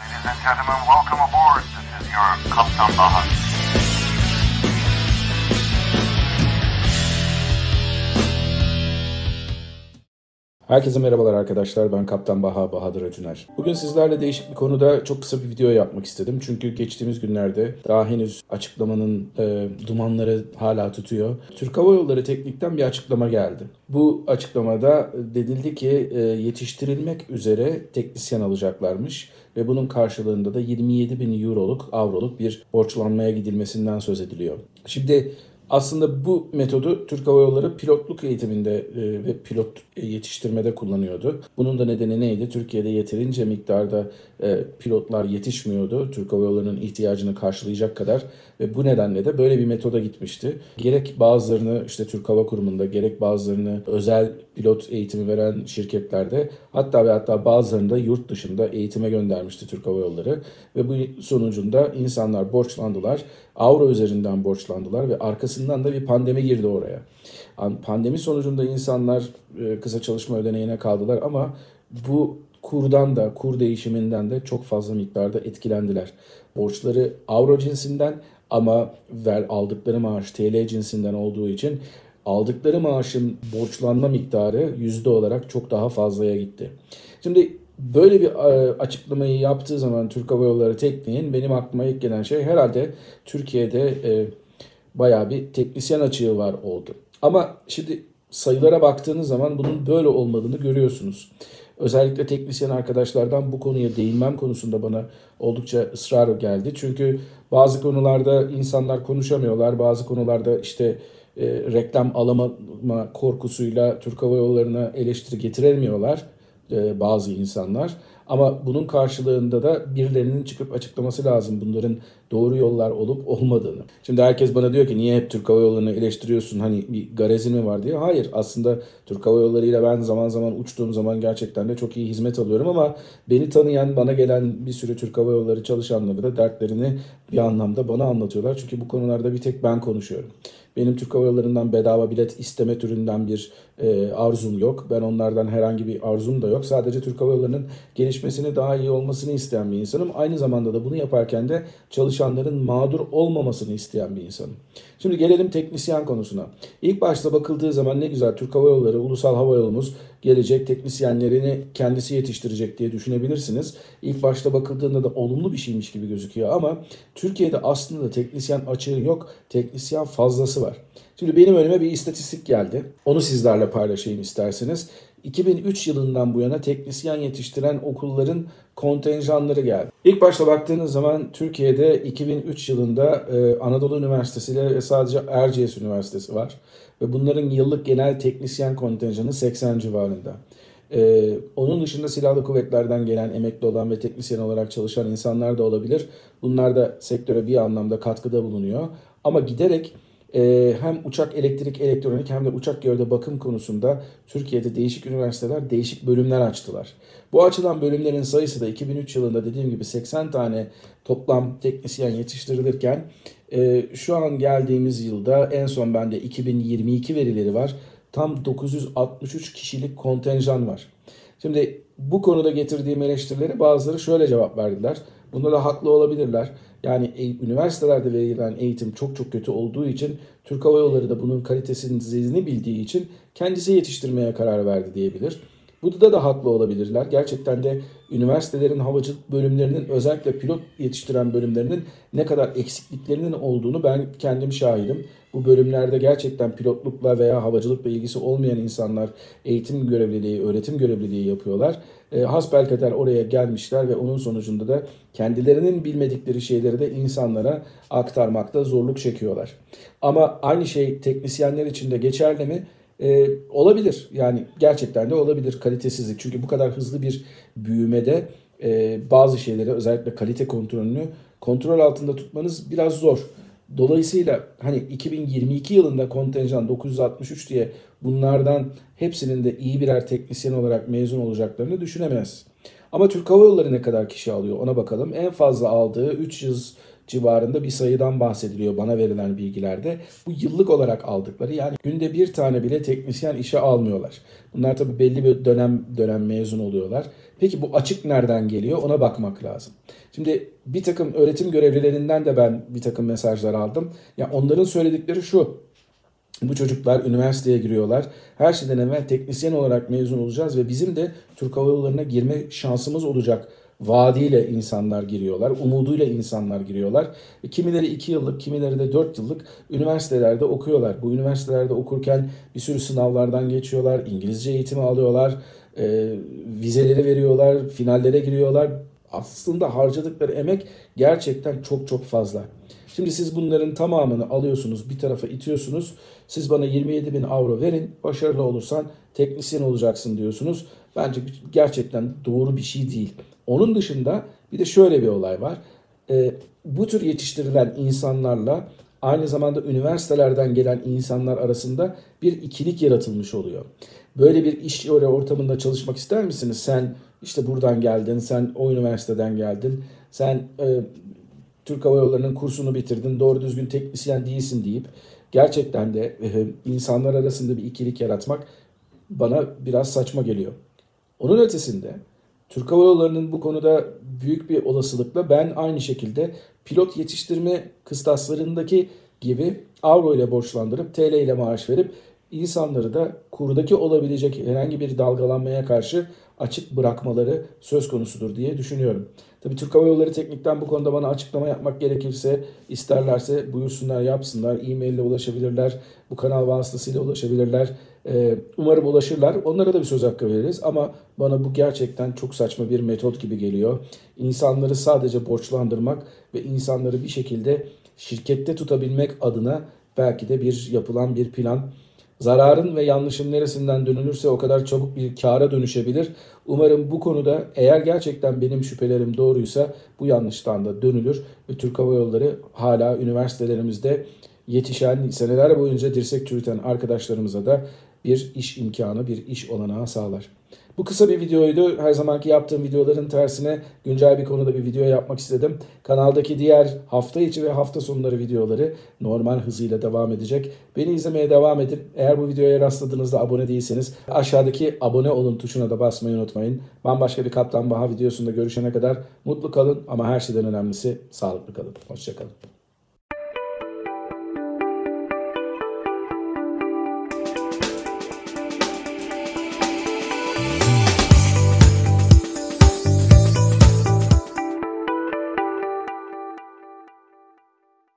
Ladies and gentlemen, welcome aboard. This is your Kaptan Baha. Herkese merhabalar arkadaşlar. Ben Kaptan Baha Bahadır Acuner. Bugün sizlerle değişik bir konuda çok kısa bir video yapmak istedim. Çünkü geçtiğimiz günlerde daha henüz açıklamanın e, dumanları hala tutuyor. Türk Hava Yolları Teknik'ten bir açıklama geldi. Bu açıklamada denildi ki e, yetiştirilmek üzere teknisyen alacaklarmış ve bunun karşılığında da 27 bin euroluk, avroluk bir borçlanmaya gidilmesinden söz ediliyor. Şimdi aslında bu metodu Türk Hava Yolları pilotluk eğitiminde e, ve pilot yetiştirmede kullanıyordu. Bunun da nedeni neydi? Türkiye'de yeterince miktarda e, pilotlar yetişmiyordu. Türk Hava Yolları'nın ihtiyacını karşılayacak kadar ve bu nedenle de böyle bir metoda gitmişti. Gerek bazılarını işte Türk Hava Kurumu'nda gerek bazılarını özel pilot eğitimi veren şirketlerde hatta ve hatta bazılarını da yurt dışında eğitime göndermişti Türk Hava Yolları ve bu sonucunda insanlar borçlandılar. Avro üzerinden borçlandılar ve arkasından da bir pandemi girdi oraya. Pandemi sonucunda insanlar e, kısa çalışma ödeneğine kaldılar ama bu kurdan da kur değişiminden de çok fazla miktarda etkilendiler. Borçları avro cinsinden ama ver aldıkları maaş TL cinsinden olduğu için aldıkları maaşın borçlanma miktarı yüzde olarak çok daha fazlaya gitti. Şimdi böyle bir e, açıklamayı yaptığı zaman Türk Hava Yolları Tekniğin benim aklıma ilk gelen şey herhalde Türkiye'de e, bayağı bir teknisyen açığı var oldu. Ama şimdi sayılara baktığınız zaman bunun böyle olmadığını görüyorsunuz. Özellikle teknisyen arkadaşlardan bu konuya değinmem konusunda bana oldukça ısrar geldi. Çünkü bazı konularda insanlar konuşamıyorlar. Bazı konularda işte e, reklam alamama korkusuyla Türk Hava Yolları'na eleştiri getiremiyorlar e, bazı insanlar. Ama bunun karşılığında da birilerinin çıkıp açıklaması lazım bunların doğru yollar olup olmadığını. Şimdi herkes bana diyor ki niye hep Türk Hava Yolları'nı eleştiriyorsun hani bir garezin mi var diye. Hayır aslında Türk Hava Yolları ile ben zaman zaman uçtuğum zaman gerçekten de çok iyi hizmet alıyorum ama beni tanıyan bana gelen bir sürü Türk Hava Yolları çalışanları da dertlerini bir anlamda bana anlatıyorlar. Çünkü bu konularda bir tek ben konuşuyorum. Benim Türk Hava Yolları'ndan bedava bilet isteme türünden bir e, arzum yok. Ben onlardan herhangi bir arzum da yok. Sadece Türk Hava Yolları'nın gelişmesini daha iyi olmasını isteyen bir insanım. Aynı zamanda da bunu yaparken de çalışanların mağdur olmamasını isteyen bir insanım. Şimdi gelelim teknisyen konusuna. İlk başta bakıldığı zaman ne güzel Türk Hava Yolları, Ulusal Hava Yolumuz gelecek teknisyenlerini kendisi yetiştirecek diye düşünebilirsiniz. İlk başta bakıldığında da olumlu bir şeymiş gibi gözüküyor ama Türkiye'de aslında teknisyen açığı yok, teknisyen fazlası var. Şimdi benim önüme bir istatistik geldi. Onu sizlerle paylaşayım isterseniz. 2003 yılından bu yana teknisyen yetiştiren okulların kontenjanları geldi. İlk başta baktığınız zaman Türkiye'de 2003 yılında e, Anadolu Üniversitesi ile sadece Erciyes Üniversitesi var. Ve bunların yıllık genel teknisyen kontenjanı 80 civarında. Ee, onun dışında silahlı kuvvetlerden gelen emekli olan ve teknisyen olarak çalışan insanlar da olabilir. Bunlar da sektöre bir anlamda katkıda bulunuyor. Ama giderek e, hem uçak elektrik elektronik hem de uçak gövde bakım konusunda Türkiye'de değişik üniversiteler değişik bölümler açtılar. Bu açılan bölümlerin sayısı da 2003 yılında dediğim gibi 80 tane toplam teknisyen yetiştirilirken e, şu an geldiğimiz yılda en son bende 2022 verileri var. Tam 963 kişilik kontenjan var. Şimdi bu konuda getirdiğim eleştirileri bazıları şöyle cevap verdiler. Bunda da haklı olabilirler. Yani e, üniversitelerde verilen eğitim çok çok kötü olduğu için Türk Hava Yolları da bunun kalitesini bildiği için kendisi yetiştirmeye karar verdi diyebilir. Burada da haklı olabilirler. Gerçekten de üniversitelerin havacılık bölümlerinin özellikle pilot yetiştiren bölümlerinin ne kadar eksikliklerinin olduğunu ben kendim şahidim. Bu bölümlerde gerçekten pilotlukla veya havacılıkla ilgisi olmayan insanlar eğitim görevliliği, öğretim görevliliği yapıyorlar. E, hasbelkader oraya gelmişler ve onun sonucunda da kendilerinin bilmedikleri şeyleri de insanlara aktarmakta zorluk çekiyorlar. Ama aynı şey teknisyenler için de geçerli mi? Ee, olabilir yani gerçekten de olabilir kalitesizlik. Çünkü bu kadar hızlı bir büyümede e, bazı şeyleri özellikle kalite kontrolünü kontrol altında tutmanız biraz zor. Dolayısıyla hani 2022 yılında kontenjan 963 diye bunlardan hepsinin de iyi birer teknisyen olarak mezun olacaklarını düşünemez. Ama Türk Hava Yolları ne kadar kişi alıyor ona bakalım. En fazla aldığı 300 civarında bir sayıdan bahsediliyor bana verilen bilgilerde. Bu yıllık olarak aldıkları yani günde bir tane bile teknisyen işe almıyorlar. Bunlar tabii belli bir dönem dönem mezun oluyorlar Peki bu açık nereden geliyor ona bakmak lazım. Şimdi bir takım öğretim görevlilerinden de ben bir takım mesajlar aldım. Ya onların söyledikleri şu. Bu çocuklar üniversiteye giriyorlar. Her şeyden evvel teknisyen olarak mezun olacağız ve bizim de Türk Hava Yolları'na girme şansımız olacak vaadiyle insanlar giriyorlar, umuduyla insanlar giriyorlar. E, kimileri 2 yıllık, kimileri de 4 yıllık üniversitelerde okuyorlar. Bu üniversitelerde okurken bir sürü sınavlardan geçiyorlar, İngilizce eğitimi alıyorlar, e, vizeleri veriyorlar, finallere giriyorlar. Aslında harcadıkları emek gerçekten çok çok fazla. Şimdi siz bunların tamamını alıyorsunuz, bir tarafa itiyorsunuz. Siz bana 27 bin avro verin, başarılı olursan teknisyen olacaksın diyorsunuz. Bence gerçekten doğru bir şey değil. Onun dışında bir de şöyle bir olay var. E, bu tür yetiştirilen insanlarla aynı zamanda üniversitelerden gelen insanlar arasında bir ikilik yaratılmış oluyor. Böyle bir iş ortamında çalışmak ister misiniz? Sen işte buradan geldin, sen o üniversiteden geldin, sen e, Türk Hava Yolları'nın kursunu bitirdin, doğru düzgün teknisyen değilsin deyip gerçekten de e, insanlar arasında bir ikilik yaratmak bana biraz saçma geliyor. Onun ötesinde Türk Hava Yolları'nın bu konuda büyük bir olasılıkla ben aynı şekilde pilot yetiştirme kıstaslarındaki gibi avro ile borçlandırıp TL ile maaş verip insanları da kurdaki olabilecek herhangi bir dalgalanmaya karşı açık bırakmaları söz konusudur diye düşünüyorum. Tabii Türk Hava Yolları Teknik'ten bu konuda bana açıklama yapmak gerekirse isterlerse buyursunlar yapsınlar. E-mail ile ulaşabilirler. Bu kanal vasıtasıyla ulaşabilirler. Ee, umarım ulaşırlar. Onlara da bir söz hakkı veririz ama bana bu gerçekten çok saçma bir metot gibi geliyor. İnsanları sadece borçlandırmak ve insanları bir şekilde şirkette tutabilmek adına belki de bir yapılan bir plan zararın ve yanlışın neresinden dönülürse o kadar çabuk bir kâra dönüşebilir. Umarım bu konuda eğer gerçekten benim şüphelerim doğruysa bu yanlıştan da dönülür ve Türk Hava Yolları hala üniversitelerimizde yetişen, seneler boyunca dirsek çürüten arkadaşlarımıza da bir iş imkanı, bir iş olanağı sağlar. Bu kısa bir videoydu. Her zamanki yaptığım videoların tersine güncel bir konuda bir video yapmak istedim. Kanaldaki diğer hafta içi ve hafta sonları videoları normal hızıyla devam edecek. Beni izlemeye devam edin. Eğer bu videoya rastladığınızda abone değilseniz aşağıdaki abone olun tuşuna da basmayı unutmayın. Bambaşka bir Kaptan Baha videosunda görüşene kadar mutlu kalın ama her şeyden önemlisi sağlıklı kalın. Hoşçakalın.